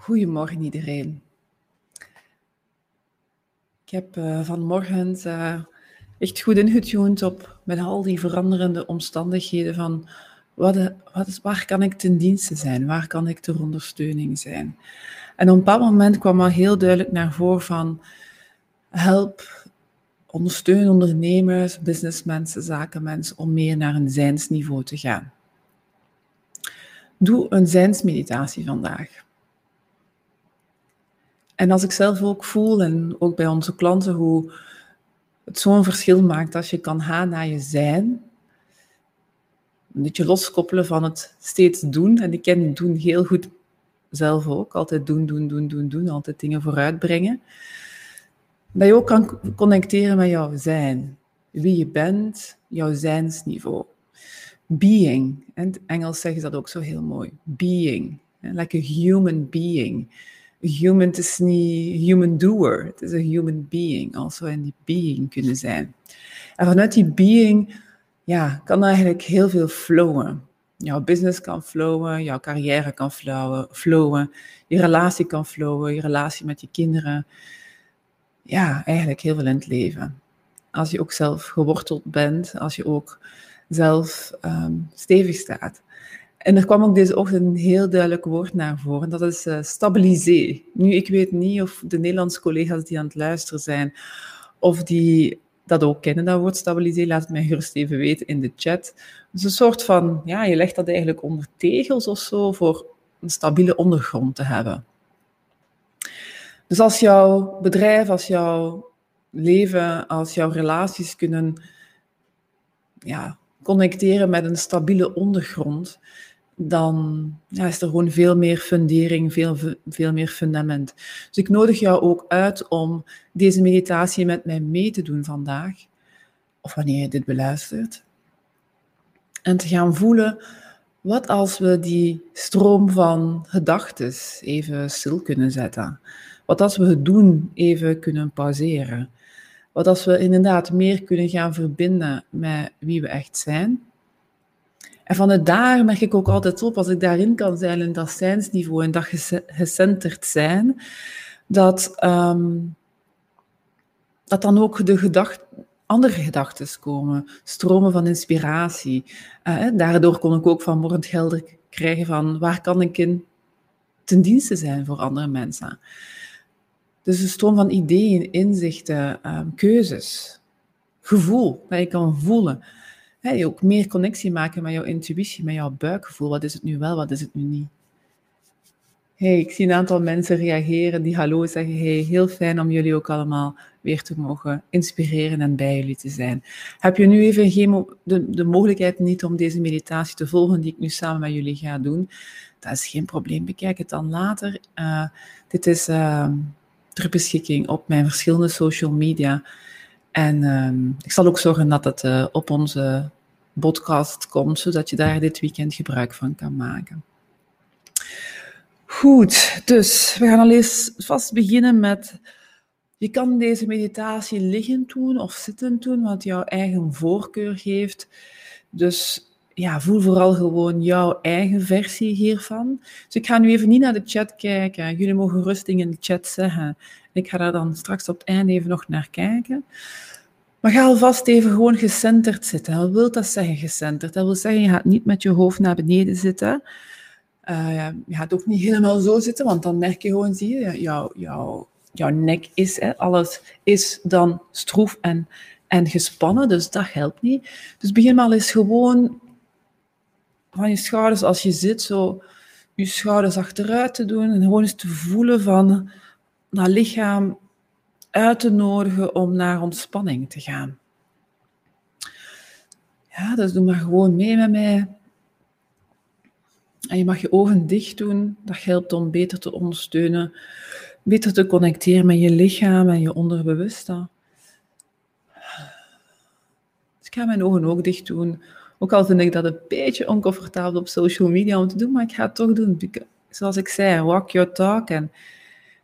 Goedemorgen iedereen. Ik heb uh, vanmorgen uh, echt goed ingetuned op met al die veranderende omstandigheden van wat, wat is, waar kan ik ten dienste zijn, waar kan ik ter ondersteuning zijn. En op een bepaald moment kwam al heel duidelijk naar voren van help, ondersteun ondernemers, businessmensen, zakenmensen om meer naar een zijnsniveau te gaan. Doe een zijnsmeditatie vandaag. En als ik zelf ook voel, en ook bij onze klanten, hoe het zo'n verschil maakt als je kan gaan naar je zijn. Een beetje loskoppelen van het steeds doen. En ik ken doen heel goed zelf ook. Altijd doen, doen, doen, doen, doen. Altijd dingen vooruitbrengen. Dat je ook kan connecteren met jouw zijn. Wie je bent, jouw zijnsniveau. Being. In het Engels zeggen ze dat ook zo heel mooi. Being. Like a human being human, is niet human doer, het is een human being, als we in die being kunnen zijn. En vanuit die being, ja, kan eigenlijk heel veel flowen. Jouw business kan flowen, jouw carrière kan flowen, flowen, je relatie kan flowen, je relatie met je kinderen. Ja, eigenlijk heel veel in het leven. Als je ook zelf geworteld bent, als je ook zelf um, stevig staat. En er kwam ook deze ochtend een heel duidelijk woord naar voren, dat is uh, stabilisé. Nu, ik weet niet of de Nederlandse collega's die aan het luisteren zijn, of die dat ook kennen, dat woord stabilisé, laat het mij gerust even weten in de chat. Dus een soort van, ja, je legt dat eigenlijk onder tegels of zo, voor een stabiele ondergrond te hebben. Dus als jouw bedrijf, als jouw leven, als jouw relaties kunnen ja, connecteren met een stabiele ondergrond, dan is er gewoon veel meer fundering, veel, veel meer fundament. Dus ik nodig jou ook uit om deze meditatie met mij mee te doen vandaag, of wanneer je dit beluistert. En te gaan voelen, wat als we die stroom van gedachten even stil kunnen zetten? Wat als we het doen even kunnen pauzeren? Wat als we inderdaad meer kunnen gaan verbinden met wie we echt zijn? En vanuit daar merk ik ook altijd op, als ik daarin kan zijn, in dat zijnsniveau en dat gecenterd zijn, dat, um, dat dan ook de gedacht, andere gedachten komen, stromen van inspiratie. Uh, daardoor kon ik ook vanmorgen helder krijgen van waar kan ik in ten dienste zijn voor andere mensen. Dus een stroom van ideeën, inzichten, um, keuzes, gevoel, dat je kan voelen je ook meer connectie maken met jouw intuïtie, met jouw buikgevoel. Wat is het nu wel, wat is het nu niet? Hey, ik zie een aantal mensen reageren die hallo zeggen. Hey, heel fijn om jullie ook allemaal weer te mogen inspireren en bij jullie te zijn. Heb je nu even geen, de, de mogelijkheid niet om deze meditatie te volgen die ik nu samen met jullie ga doen? Dat is geen probleem. Bekijk het dan later. Uh, dit is uh, ter beschikking op mijn verschillende social media. En uh, ik zal ook zorgen dat het uh, op onze podcast komt, zodat je daar dit weekend gebruik van kan maken. Goed, dus we gaan al eens vast beginnen met. Je kan deze meditatie liggend doen of zittend doen, wat jouw eigen voorkeur geeft. Dus ja, voel vooral gewoon jouw eigen versie hiervan. Dus ik ga nu even niet naar de chat kijken. Jullie mogen rustig in de chat zeggen. Ik ga daar dan straks op het einde even nog naar kijken. Maar ga alvast even gewoon gecenterd zitten. Wat wil dat zeggen, gecenterd? Dat wil zeggen, je gaat niet met je hoofd naar beneden zitten. Uh, je gaat ook niet helemaal zo zitten, want dan merk je gewoon, zie je, jouw, jouw, jouw nek is, alles is dan stroef en, en gespannen, dus dat helpt niet. Dus begin maar eens gewoon van je schouders, als je zit, zo je schouders achteruit te doen en gewoon eens te voelen van dat lichaam uit te nodigen om naar ontspanning te gaan. Ja, dus doe maar gewoon mee met mij. En je mag je ogen dicht doen. Dat helpt om beter te ondersteunen, beter te connecteren met je lichaam en je onderbewuste. Dus ik ga mijn ogen ook dicht doen. Ook al vind ik dat een beetje oncomfortabel op social media om te doen, maar ik ga het toch doen. Zoals ik zei, walk your talk. En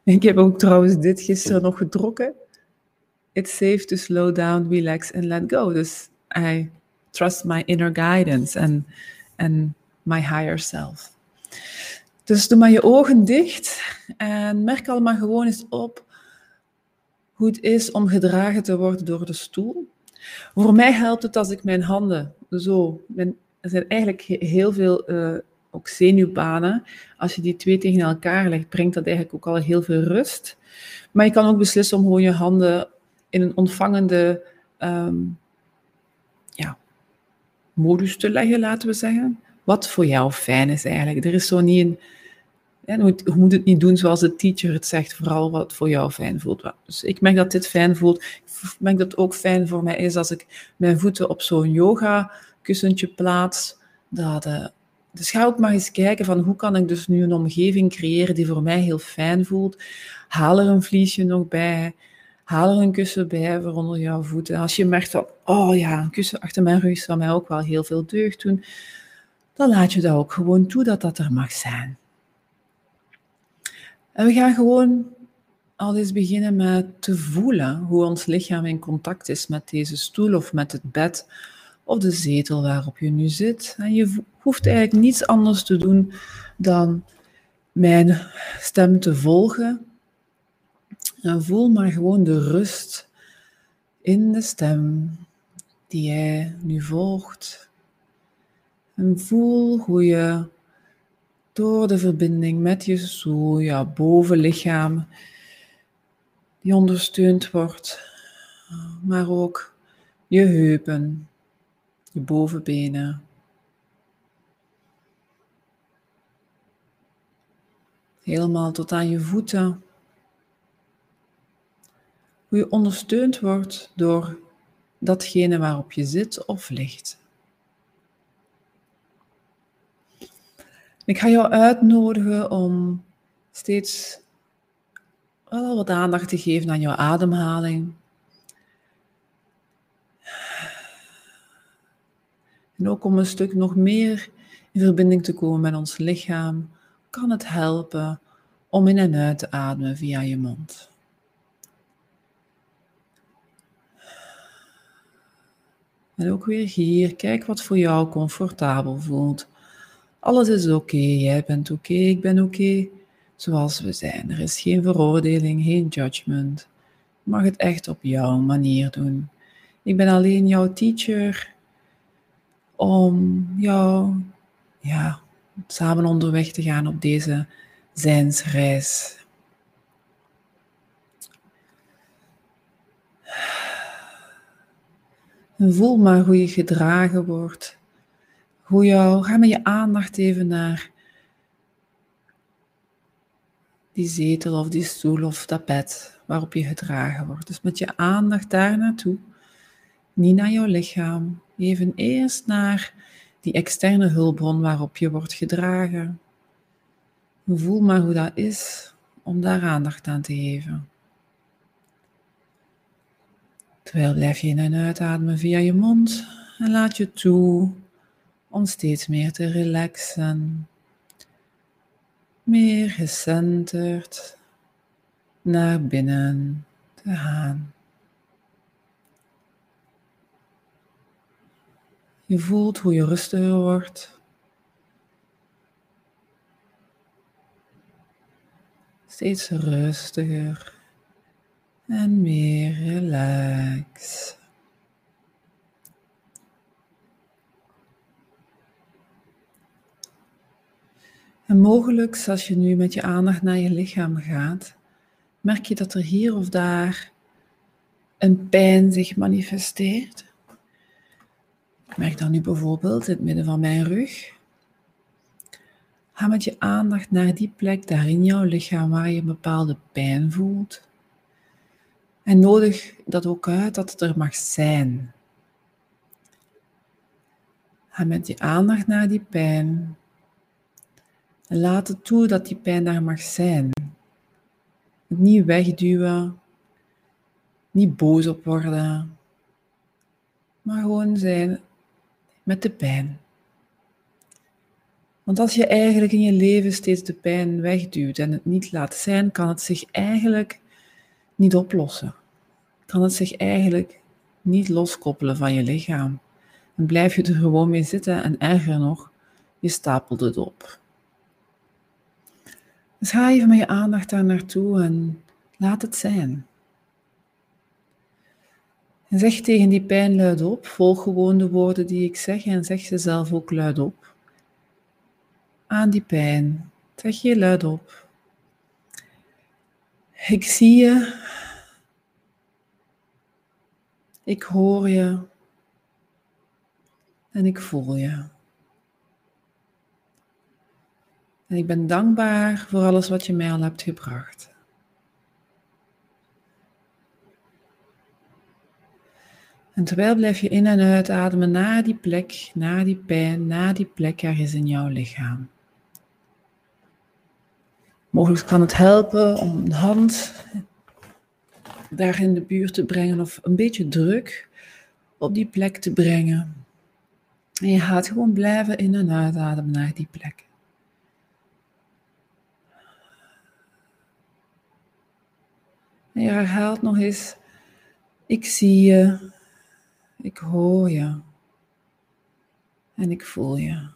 ik heb ook trouwens dit gisteren nog gedrokken. It's safe to slow down, relax and let go. Dus I trust my inner guidance and, and my higher self. Dus doe maar je ogen dicht en merk allemaal gewoon eens op hoe het is om gedragen te worden door de stoel. Voor mij helpt het als ik mijn handen zo, er zijn eigenlijk heel veel uh, ook zenuwbanen. Als je die twee tegen elkaar legt, brengt dat eigenlijk ook al heel veel rust. Maar je kan ook beslissen om gewoon je handen in een ontvangende um, ja, modus te leggen, laten we zeggen. Wat voor jou fijn is eigenlijk. Er is zo niet een je moet het niet doen zoals de teacher het zegt, vooral wat voor jou fijn voelt. Dus ik merk dat dit fijn voelt. Ik merk dat het ook fijn voor mij is als ik mijn voeten op zo'n yoga kussentje plaats. Dat, uh, dus ga ook maar eens kijken van hoe kan ik dus nu een omgeving creëren die voor mij heel fijn voelt. Haal er een vliesje nog bij. Haal er een kussen bij voor onder jouw voeten. Als je merkt dat, oh ja, een kussen achter mijn rug zou mij ook wel heel veel deugd doen. Dan laat je dat ook gewoon toe dat dat er mag zijn. En we gaan gewoon al eens beginnen met te voelen hoe ons lichaam in contact is met deze stoel of met het bed of de zetel waarop je nu zit. En je hoeft eigenlijk niets anders te doen dan mijn stem te volgen. En voel maar gewoon de rust in de stem die jij nu volgt. En voel hoe je door de verbinding met je jouw bovenlichaam, die ondersteund wordt, maar ook je heupen, je bovenbenen. Helemaal tot aan je voeten. Hoe je ondersteund wordt door datgene waarop je zit of ligt. Ik ga jou uitnodigen om steeds wel wat aandacht te geven aan jouw ademhaling. En ook om een stuk nog meer in verbinding te komen met ons lichaam, kan het helpen om in en uit te ademen via je mond. En ook weer hier, kijk wat voor jou comfortabel voelt. Alles is oké, jij bent oké, ik ben oké, zoals we zijn. Er is geen veroordeling, geen judgment. Je mag het echt op jouw manier doen. Ik ben alleen jouw teacher om jou ja, samen onderweg te gaan op deze zijnsreis. Voel maar hoe je gedragen wordt hoe jou, ga met je aandacht even naar die zetel of die stoel of dat bed waarop je gedragen wordt. Dus met je aandacht daar naartoe, niet naar jouw lichaam, even eerst naar die externe hulpbron waarop je wordt gedragen. Voel maar hoe dat is om daar aandacht aan te geven. Terwijl blijf je in en uitademen via je mond en laat je toe om steeds meer te relaxen, meer gecenterd naar binnen te gaan. Je voelt hoe je rustiger wordt. Steeds rustiger en meer relaxed. En mogelijk, als je nu met je aandacht naar je lichaam gaat, merk je dat er hier of daar een pijn zich manifesteert. Ik merk dat nu bijvoorbeeld in het midden van mijn rug. Ga met je aandacht naar die plek daar in jouw lichaam waar je een bepaalde pijn voelt. En nodig dat ook uit dat het er mag zijn. Ga met je aandacht naar die pijn en laat het toe dat die pijn daar mag zijn. Het niet wegduwen, niet boos op worden, maar gewoon zijn met de pijn. Want als je eigenlijk in je leven steeds de pijn wegduwt en het niet laat zijn, kan het zich eigenlijk niet oplossen. Kan het zich eigenlijk niet loskoppelen van je lichaam. En blijf je er gewoon mee zitten en erger nog, je stapelt het op. Dus ga even met je aandacht daar naartoe en laat het zijn. En zeg tegen die pijn luidop, volg gewoon de woorden die ik zeg en zeg ze zelf ook luidop. Aan die pijn, zeg je luidop. Ik zie je. Ik hoor je. En ik voel je. En ik ben dankbaar voor alles wat je mij al hebt gebracht. En terwijl blijf je in en uitademen naar die plek, naar die pijn, naar die plek ergens in jouw lichaam. Mogelijk kan het helpen om een hand daar in de buurt te brengen of een beetje druk op die plek te brengen. En je gaat gewoon blijven in en uitademen naar die plek. En je herhaalt nog eens, ik zie je, ik hoor je en ik voel je.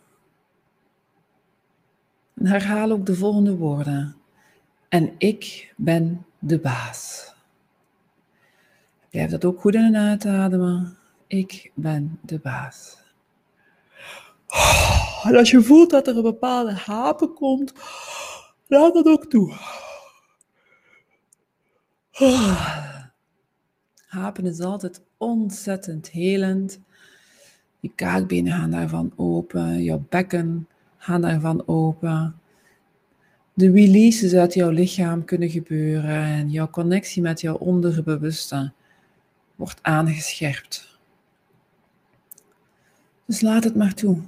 En herhaal ook de volgende woorden. En ik ben de baas. Blijf dat ook goed in en uitademen. Ik ben de baas. En als je voelt dat er een bepaalde hapen komt, laat dat ook toe. Hapen is altijd ontzettend helend. Je kaakbenen gaan daarvan open, jouw bekken gaan daarvan open. De releases uit jouw lichaam kunnen gebeuren en jouw connectie met jouw onderbewuste wordt aangescherpt. Dus laat het maar toe.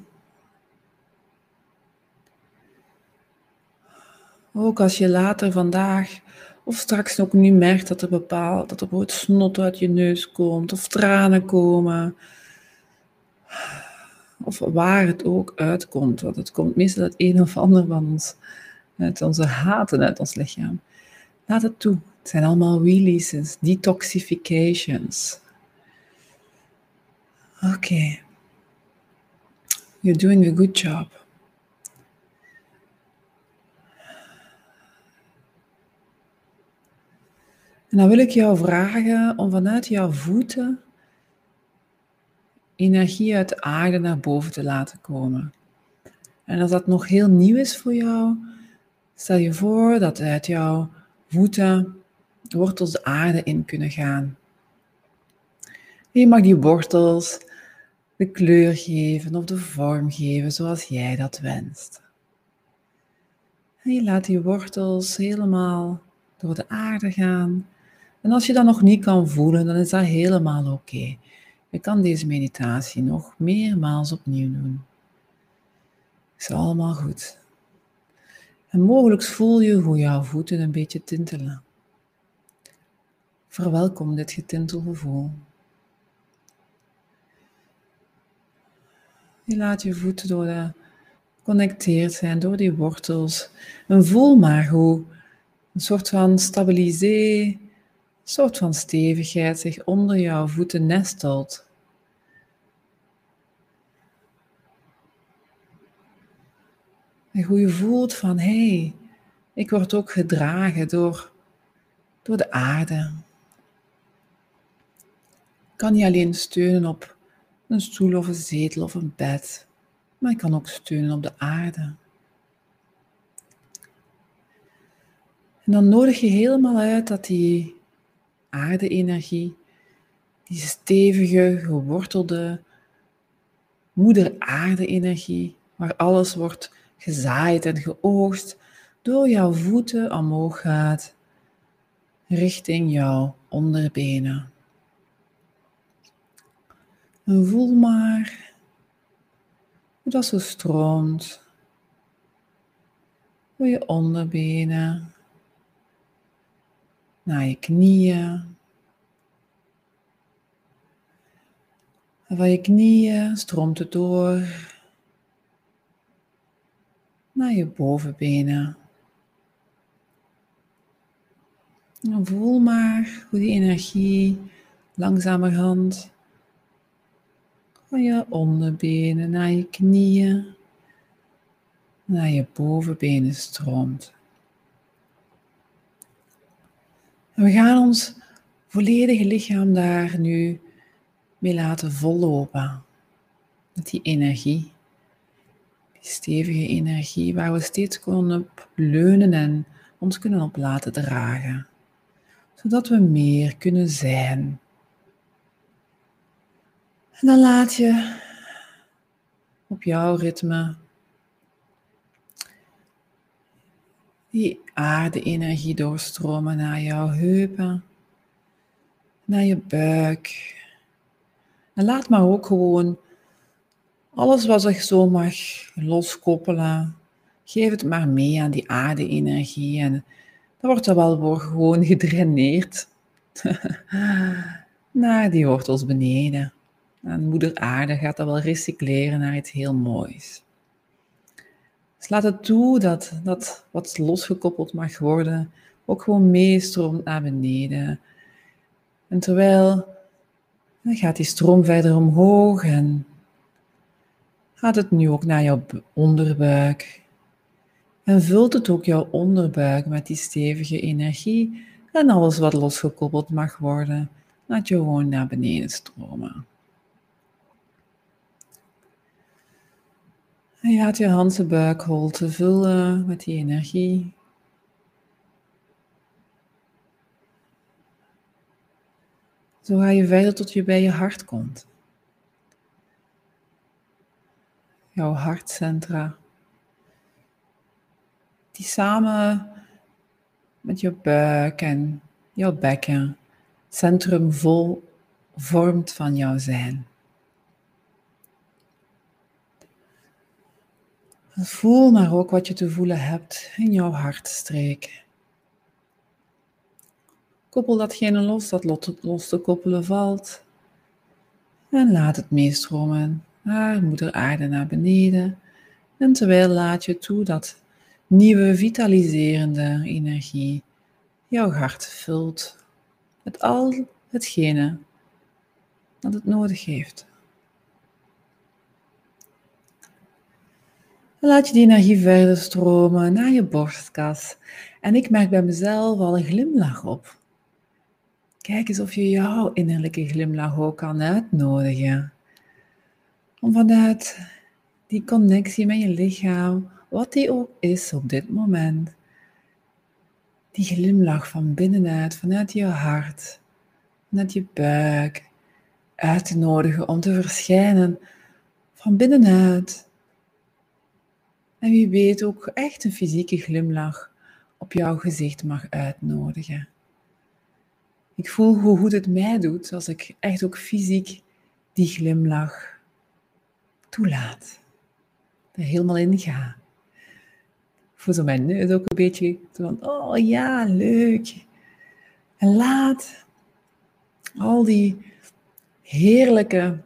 Ook als je later vandaag of straks ook nu merkt dat er bepaald, dat er bijvoorbeeld snot uit je neus komt, of tranen komen. Of waar het ook uitkomt, want het komt meestal het een of ander van ons, uit onze haten uit ons lichaam. Laat het toe. Het zijn allemaal releases, detoxifications. Oké. Okay. You're doing a good job. En dan wil ik jou vragen om vanuit jouw voeten energie uit de aarde naar boven te laten komen. En als dat nog heel nieuw is voor jou, stel je voor dat uit jouw voeten wortels de aarde in kunnen gaan. je mag die wortels de kleur geven of de vorm geven zoals jij dat wenst. En je laat die wortels helemaal door de aarde gaan en als je dat nog niet kan voelen, dan is dat helemaal oké. Je kan deze meditatie nog meermaals opnieuw doen. Is allemaal goed. En mogelijk voel je hoe jouw voeten een beetje tintelen. Verwelkom dit getintelgevoel. Je laat je voeten door de connecteerd zijn door die wortels. En voel maar hoe een soort van stabilisee soort van stevigheid zich onder jouw voeten nestelt. En hoe je voelt van hé, hey, ik word ook gedragen door, door de aarde. Ik kan niet alleen steunen op een stoel of een zetel of een bed, maar ik kan ook steunen op de aarde. En dan nodig je helemaal uit dat die aarde-energie, die stevige, gewortelde moeder aarde-energie, waar alles wordt gezaaid en geoogst, door jouw voeten omhoog gaat, richting jouw onderbenen. En voel maar hoe dat zo stroomt door je onderbenen naar je knieën. En van je knieën stroomt het door naar je bovenbenen. En voel maar hoe die energie langzamerhand van je onderbenen naar je knieën, naar je bovenbenen stroomt. En we gaan ons volledige lichaam daar nu mee laten vollopen. Met die energie. Die stevige energie waar we steeds kunnen op leunen en ons kunnen op laten dragen. Zodat we meer kunnen zijn. En dan laat je op jouw ritme die aarde-energie doorstromen naar jouw heupen, naar je buik. En laat maar ook gewoon alles wat zich zo mag loskoppelen. Geef het maar mee aan die aarde-energie en dan wordt er wel gewoon gedraineerd naar die wortels beneden. En moeder aarde gaat dat wel recycleren naar iets heel moois. Dus laat het toe dat, dat wat losgekoppeld mag worden ook gewoon meestroomt naar beneden. En terwijl dan gaat die stroom verder omhoog en gaat het nu ook naar jouw onderbuik. En vult het ook jouw onderbuik met die stevige energie en alles wat losgekoppeld mag worden, laat je gewoon naar beneden stromen. En je laat je handse buikholte vullen met die energie. Zo ga je verder tot je bij je hart komt. Jouw hartcentra. Die samen met je buik en jouw bekken centrum vol vormt van jouw zijn. Voel maar ook wat je te voelen hebt in jouw hartstreek. Koppel datgene los dat los te koppelen valt. En laat het meestromen naar moeder aarde naar beneden. En terwijl laat je toe dat nieuwe vitaliserende energie jouw hart vult met al hetgene dat het nodig heeft. Dan laat je die energie verder stromen naar je borstkas. En ik merk bij mezelf al een glimlach op. Kijk eens of je jouw innerlijke glimlach ook kan uitnodigen. Om vanuit die connectie met je lichaam, wat die ook is op dit moment, die glimlach van binnenuit, vanuit je hart, vanuit je buik, uit te nodigen om te verschijnen van binnenuit en wie weet ook echt een fysieke glimlach op jouw gezicht mag uitnodigen. Ik voel hoe goed het mij doet als ik echt ook fysiek die glimlach toelaat. Er helemaal in ga. Ik voel zo mijn neus ook een beetje van, oh ja, leuk. En laat al die heerlijke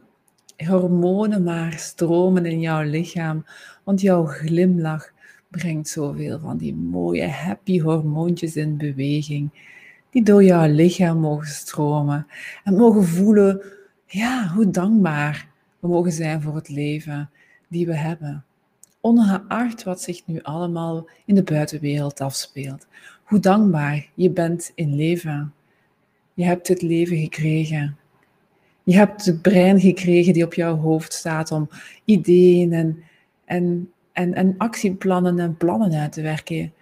hormonen maar stromen in jouw lichaam, want jouw glimlach brengt zoveel van die mooie happy hormoontjes in beweging, die door jouw lichaam mogen stromen en mogen voelen, ja, hoe dankbaar we mogen zijn voor het leven die we hebben. Ongeacht wat zich nu allemaal in de buitenwereld afspeelt. Hoe dankbaar je bent in leven. Je hebt het leven gekregen. Je hebt het brein gekregen die op jouw hoofd staat om ideeën en, en, en, en actieplannen en plannen uit te werken.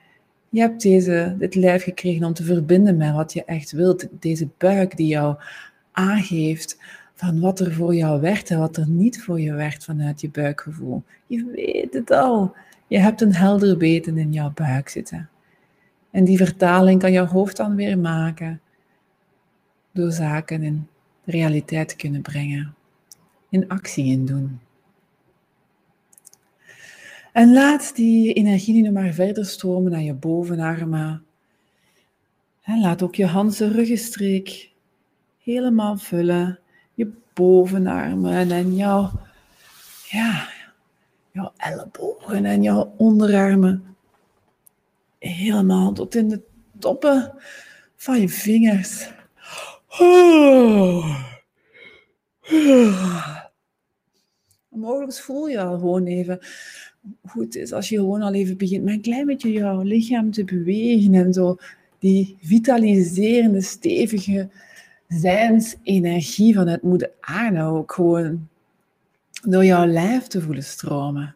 Je hebt deze, dit lijf gekregen om te verbinden met wat je echt wilt. Deze buik die jou aangeeft van wat er voor jou werkt en wat er niet voor je werkt vanuit je buikgevoel. Je weet het al. Je hebt een helder weten in jouw buik zitten. En die vertaling kan jouw hoofd dan weer maken door zaken in realiteit kunnen brengen, in actie in doen. En laat die energie nu maar verder stromen naar je bovenarmen. En laat ook je Hanse ruggenstreek helemaal vullen. Je bovenarmen en jouw, ja, jouw ellebogen en jouw onderarmen. Helemaal tot in de toppen van je vingers. Mogelijk voel je al gewoon even hoe het is als je gewoon al even begint met een klein beetje jouw lichaam te bewegen en zo die vitaliserende, stevige zijnsenergie vanuit moeder aarde ook gewoon door jouw lijf te voelen stromen.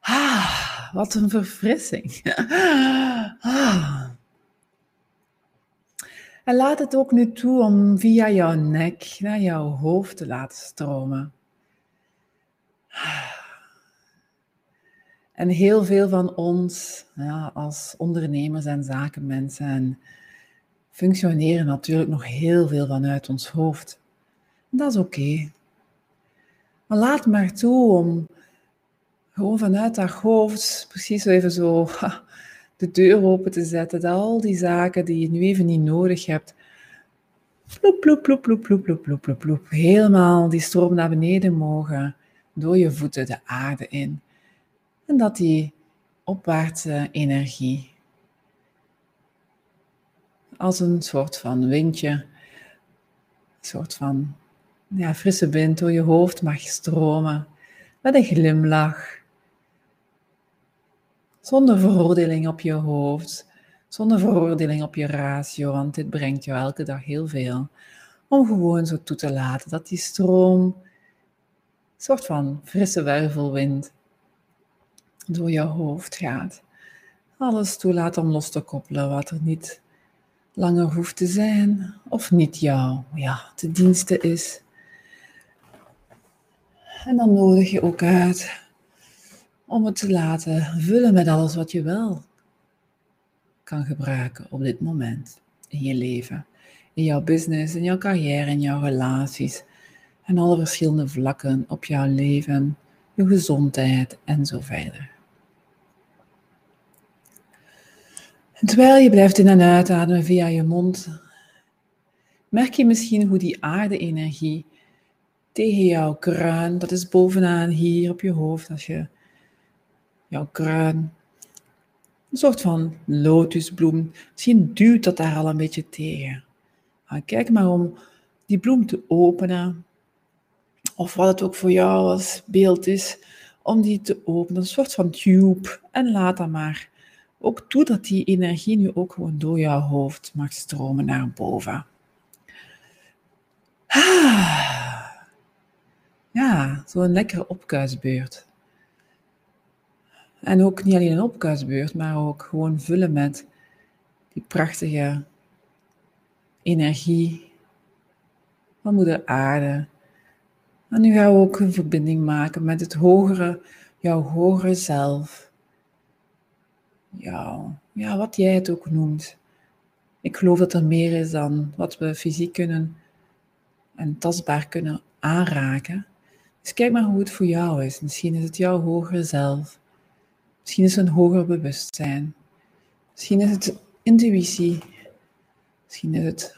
Ah, wat een verfrissing. Ah. En laat het ook nu toe om via jouw nek naar jouw hoofd te laten stromen. En heel veel van ons, ja, als ondernemers en zakenmensen, functioneren natuurlijk nog heel veel vanuit ons hoofd. dat is oké. Maar laat maar toe om gewoon vanuit dat hoofd precies even zo de deur open te zetten. Dat al die zaken die je nu even niet nodig hebt, ploep, ploep, ploep, ploep, ploep, ploep, ploep, ploep, ploep, helemaal die stroom naar beneden mogen, door je voeten de aarde in. En dat die opwaartse energie als een soort van windje, een soort van ja, frisse wind door je hoofd mag stromen, met een glimlach, zonder veroordeling op je hoofd, zonder veroordeling op je ratio, want dit brengt jou elke dag heel veel. Om gewoon zo toe te laten dat die stroom, een soort van frisse wervelwind, door je hoofd gaat. Alles toelaat om los te koppelen wat er niet langer hoeft te zijn of niet jou ja, te diensten is. En dan nodig je ook uit om het te laten vullen met alles wat je wel kan gebruiken op dit moment in je leven, in jouw business, in jouw carrière, in jouw relaties. En alle verschillende vlakken op jouw leven, je gezondheid en zo verder. En terwijl je blijft in- en uitademen via je mond, merk je misschien hoe die aarde-energie tegen jouw kruin, dat is bovenaan hier op je hoofd, als je jouw kruin, een soort van lotusbloem, misschien duwt dat daar al een beetje tegen. Maar kijk maar om die bloem te openen, of wat het ook voor jou als beeld is, om die te openen, een soort van tube, en laat dat maar ook toe dat die energie nu ook gewoon door jouw hoofd mag stromen naar boven. Ah. Ja, zo'n lekkere opkuisbeurt. En ook niet alleen een opkuisbeurt, maar ook gewoon vullen met die prachtige energie van moeder aarde. En nu gaan we ook een verbinding maken met het hogere, jouw hogere zelf ja, ja, wat jij het ook noemt. Ik geloof dat er meer is dan wat we fysiek kunnen en tastbaar kunnen aanraken. Dus kijk maar hoe het voor jou is. Misschien is het jouw hogere zelf. Misschien is het een hoger bewustzijn. Misschien is het intuïtie. Misschien is het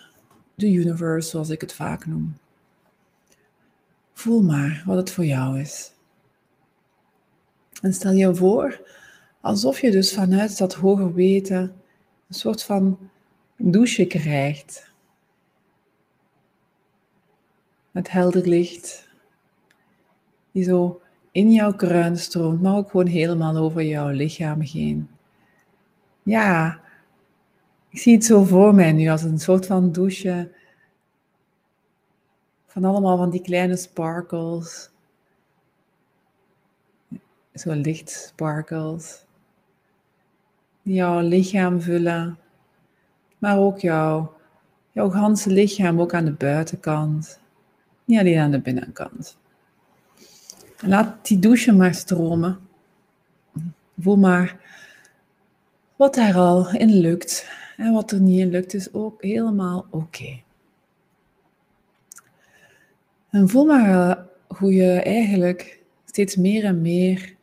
de universe, zoals ik het vaak noem. Voel maar wat het voor jou is. En stel je voor Alsof je dus vanuit dat hoger weten een soort van douche krijgt. Met helder licht. Die zo in jouw kruin stroomt, maar ook gewoon helemaal over jouw lichaam heen. Ja, ik zie het zo voor mij nu als een soort van douche. Van allemaal van die kleine sparkles. Zo licht sparkles jouw lichaam vullen, maar ook jouw, jouw ganse lichaam, ook aan de buitenkant, niet alleen aan de binnenkant. Laat die douche maar stromen. Voel maar wat daar al in lukt en wat er niet in lukt is ook helemaal oké. En voel maar eh, hoe je eigenlijk steeds meer en meer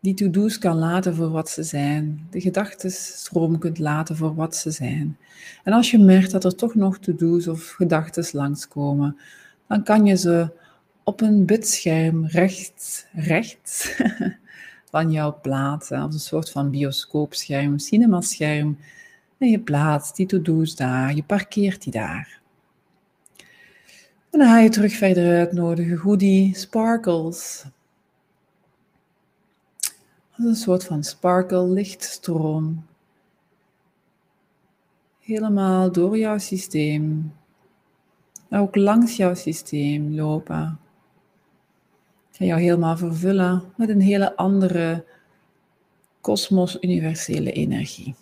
die to-do's kan laten voor wat ze zijn, de gedachtenstroom kunt laten voor wat ze zijn. En als je merkt dat er toch nog to-do's of gedachten langskomen, dan kan je ze op een bitscherm rechts, rechts van jou plaatsen, als een soort van bioscoopscherm, cinemascherm. En je plaatst die to-do's daar, je parkeert die daar. En dan ga je terug verder uitnodigen, hoe die sparkles een soort van sparkle, lichtstroom. helemaal door jouw systeem, ook langs jouw systeem lopen. Ga jou helemaal vervullen met een hele andere kosmos-universele energie.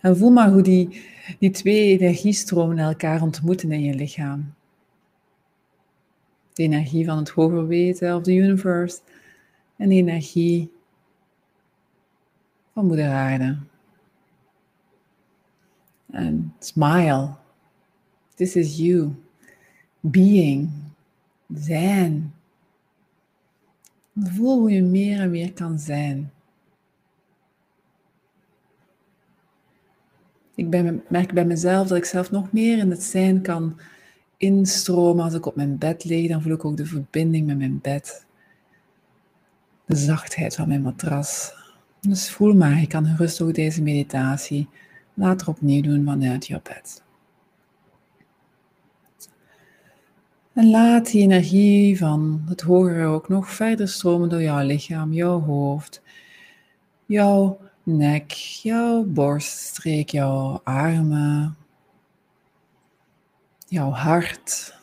En voel maar hoe die, die twee energiestromen elkaar ontmoeten in je lichaam. De energie van het hoger weten of de universe en de energie van moeder aarde. En smile. This is you. Being. Zijn. Voel hoe je meer en meer kan zijn. Ik ben, merk bij mezelf dat ik zelf nog meer in het zijn kan instromen. Als ik op mijn bed lig, dan voel ik ook de verbinding met mijn bed. De zachtheid van mijn matras. Dus voel maar, je kan gerust ook deze meditatie later opnieuw doen vanuit je bed. En laat die energie van het hogere ook nog verder stromen door jouw lichaam, jouw hoofd, jouw nek, jouw borststreek, jouw armen, jouw hart,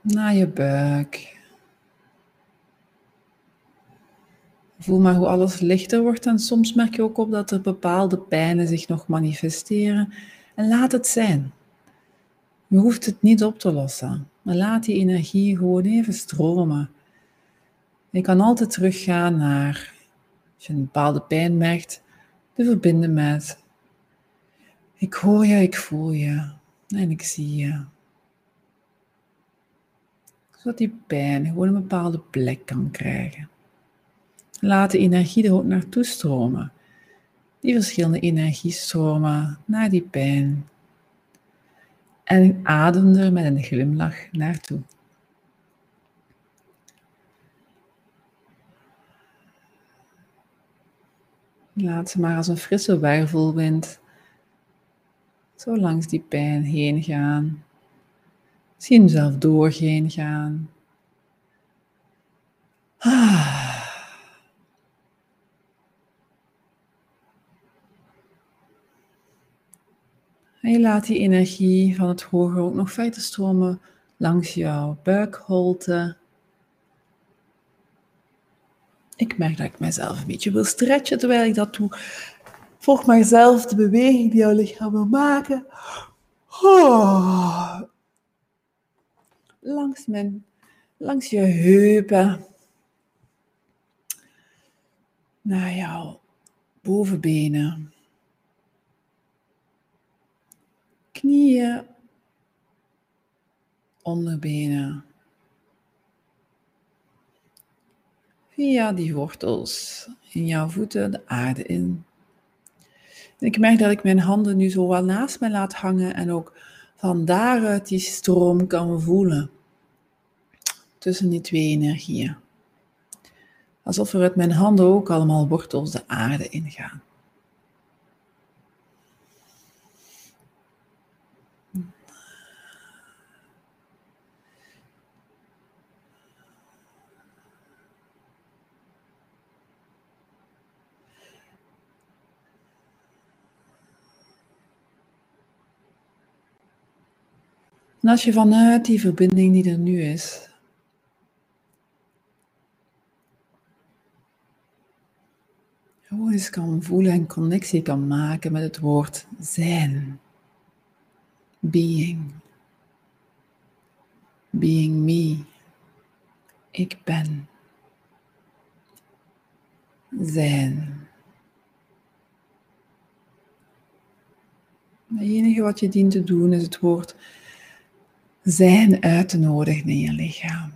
naar je buik. Voel maar hoe alles lichter wordt en soms merk je ook op dat er bepaalde pijnen zich nog manifesteren. En laat het zijn. Je hoeft het niet op te lossen, maar laat die energie gewoon even stromen. Je kan altijd teruggaan naar, als je een bepaalde pijn merkt, te verbinden met ik hoor je, ik voel je en ik zie je. Zodat die pijn gewoon een bepaalde plek kan krijgen. Laat de energie er ook naartoe stromen. Die verschillende energiestromen naar die pijn. En adem er met een glimlach naartoe. Laat ze maar als een frisse wervelwind zo langs die pijn heen gaan. Zie hem zelf doorheen gaan. Ah. En je laat die energie van het hoger ook nog verder stromen langs jouw buikholte. Ik merk dat ik mezelf een beetje wil stretchen terwijl ik dat doe. Volg maar zelf de beweging die jouw lichaam wil maken. Oh. Langs, mijn, langs je heupen. Naar jouw bovenbenen. Knieën, onderbenen. Via die wortels in jouw voeten de aarde in. En ik merk dat ik mijn handen nu zo wel naast me laat hangen en ook van daaruit die stroom kan voelen. Tussen die twee energieën. Alsof er uit mijn handen ook allemaal wortels de aarde ingaan. En als je vanuit die verbinding die er nu is, gewoon eens kan voelen en connectie kan maken met het woord zijn. Being. Being me. Ik ben. Zijn. Het enige wat je dient te doen is het woord zijn uit te nodigen in je lichaam.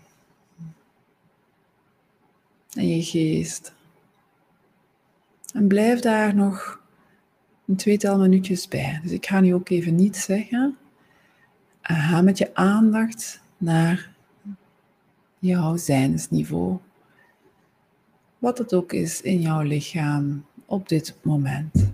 En je geest. En blijf daar nog een tweetal minuutjes bij. Dus ik ga nu ook even niet zeggen. En ga met je aandacht naar jouw zijnsniveau. Wat het ook is in jouw lichaam op dit moment.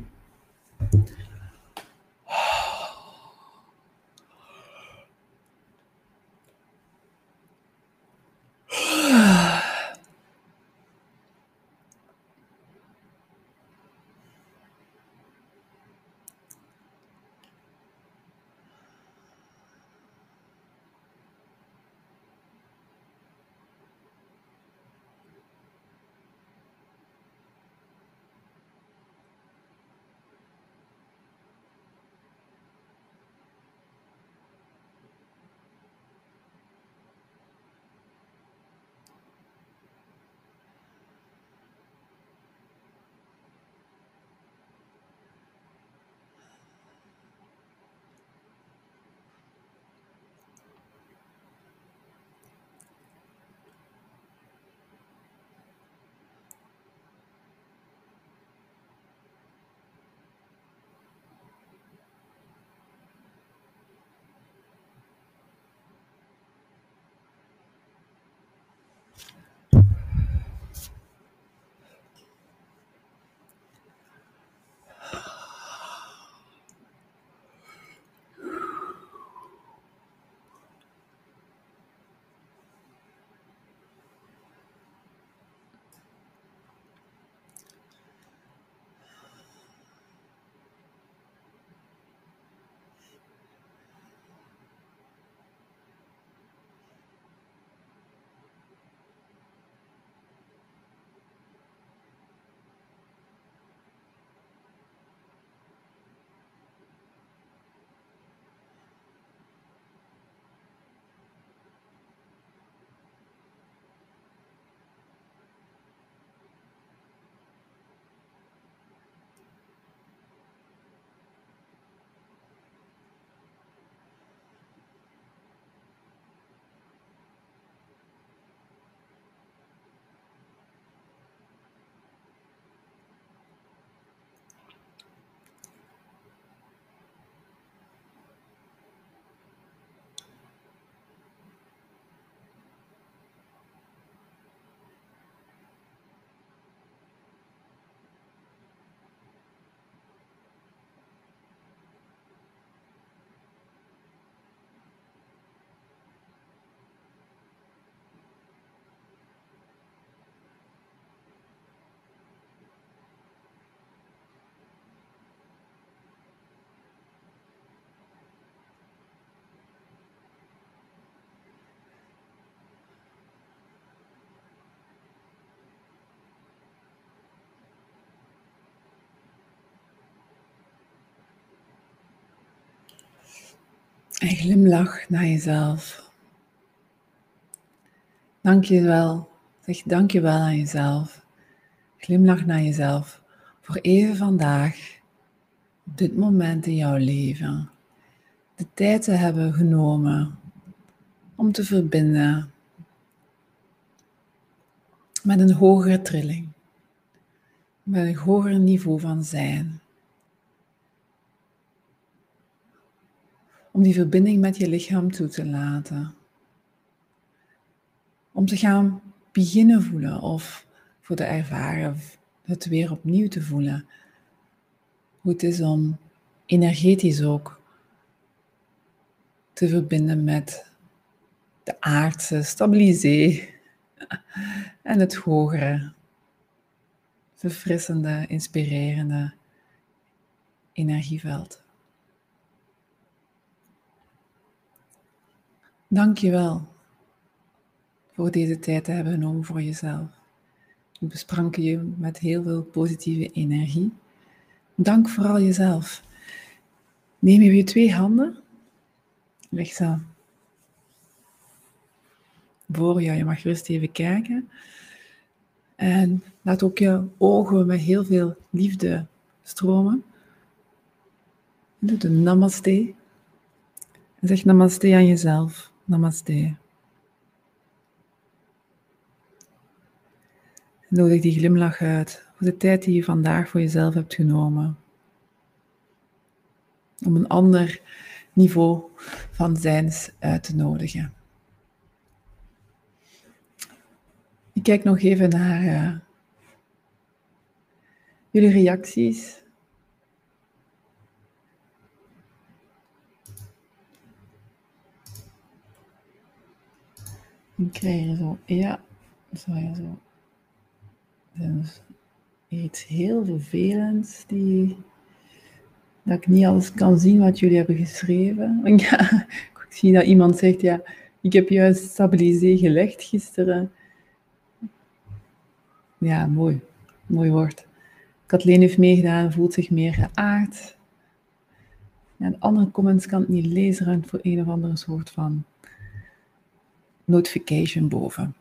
En glimlach naar jezelf. Dank je wel. Zeg dank je wel aan jezelf. Glimlach naar jezelf voor even vandaag, dit moment in jouw leven, de tijd te hebben genomen om te verbinden met een hogere trilling, met een hoger niveau van zijn. Om die verbinding met je lichaam toe te laten. Om te gaan beginnen voelen of voor te ervaren het weer opnieuw te voelen. Hoe het is om energetisch ook te verbinden met de aardse, stabilisee en het hogere, verfrissende, inspirerende energieveld. Dank je wel voor deze tijd te hebben genomen voor jezelf. Ik besprank je met heel veel positieve energie. Dank vooral jezelf. Neem je twee handen, leg ze voor jou. Je mag rustig even kijken. En laat ook je ogen met heel veel liefde stromen. Doe de namaste. En zeg namaste aan jezelf. Namaste. Nodig die glimlach uit voor de tijd die je vandaag voor jezelf hebt genomen. Om een ander niveau van zijns uit te nodigen. Ik kijk nog even naar uh, jullie reacties. Ik krijg zo, ja, zo zo. Dus iets heel vervelends die, dat ik niet alles kan zien wat jullie hebben geschreven. Ja, ik zie dat iemand zegt, ja, ik heb juist stabilisé gelegd gisteren. Ja, mooi. Mooi woord. Kathleen heeft meegedaan, voelt zich meer geaard. Ja, de andere comments kan ik niet lezen, voor een of andere soort van notification boven.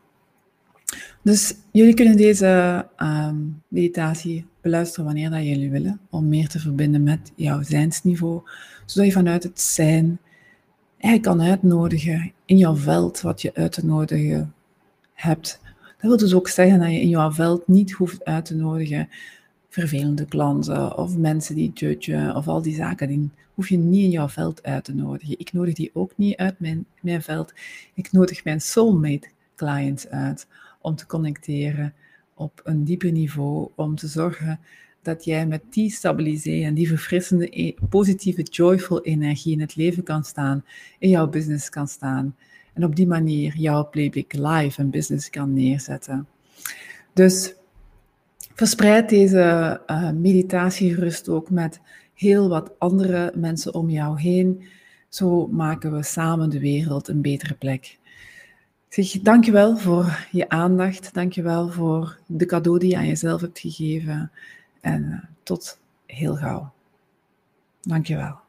Dus jullie kunnen deze ehm, meditatie beluisteren wanneer dat jullie willen, om meer te verbinden met jouw zijnsniveau, zodat je vanuit het zijn eigenlijk kan uitnodigen in jouw veld wat je uit te nodigen hebt. Dat wil dus ook zeggen dat je in jouw veld niet hoeft uit te nodigen vervelende klanten of mensen die judgen of al die zaken, die hoef je niet in jouw veld uit te nodigen. Ik nodig die ook niet uit mijn, mijn veld. Ik nodig mijn soulmate clients uit om te connecteren op een dieper niveau, om te zorgen dat jij met die stabiliseren en die verfrissende, e-, positieve, joyful energie in het leven kan staan, in jouw business kan staan. En op die manier jouw Playbook Live en business kan neerzetten. Dus verspreid deze uh, meditatie gerust ook met heel wat andere mensen om jou heen. Zo maken we samen de wereld een betere plek. Zeg dankjewel voor je aandacht. Dankjewel voor de cadeau die je aan jezelf hebt gegeven. En uh, tot heel gauw. Dankjewel.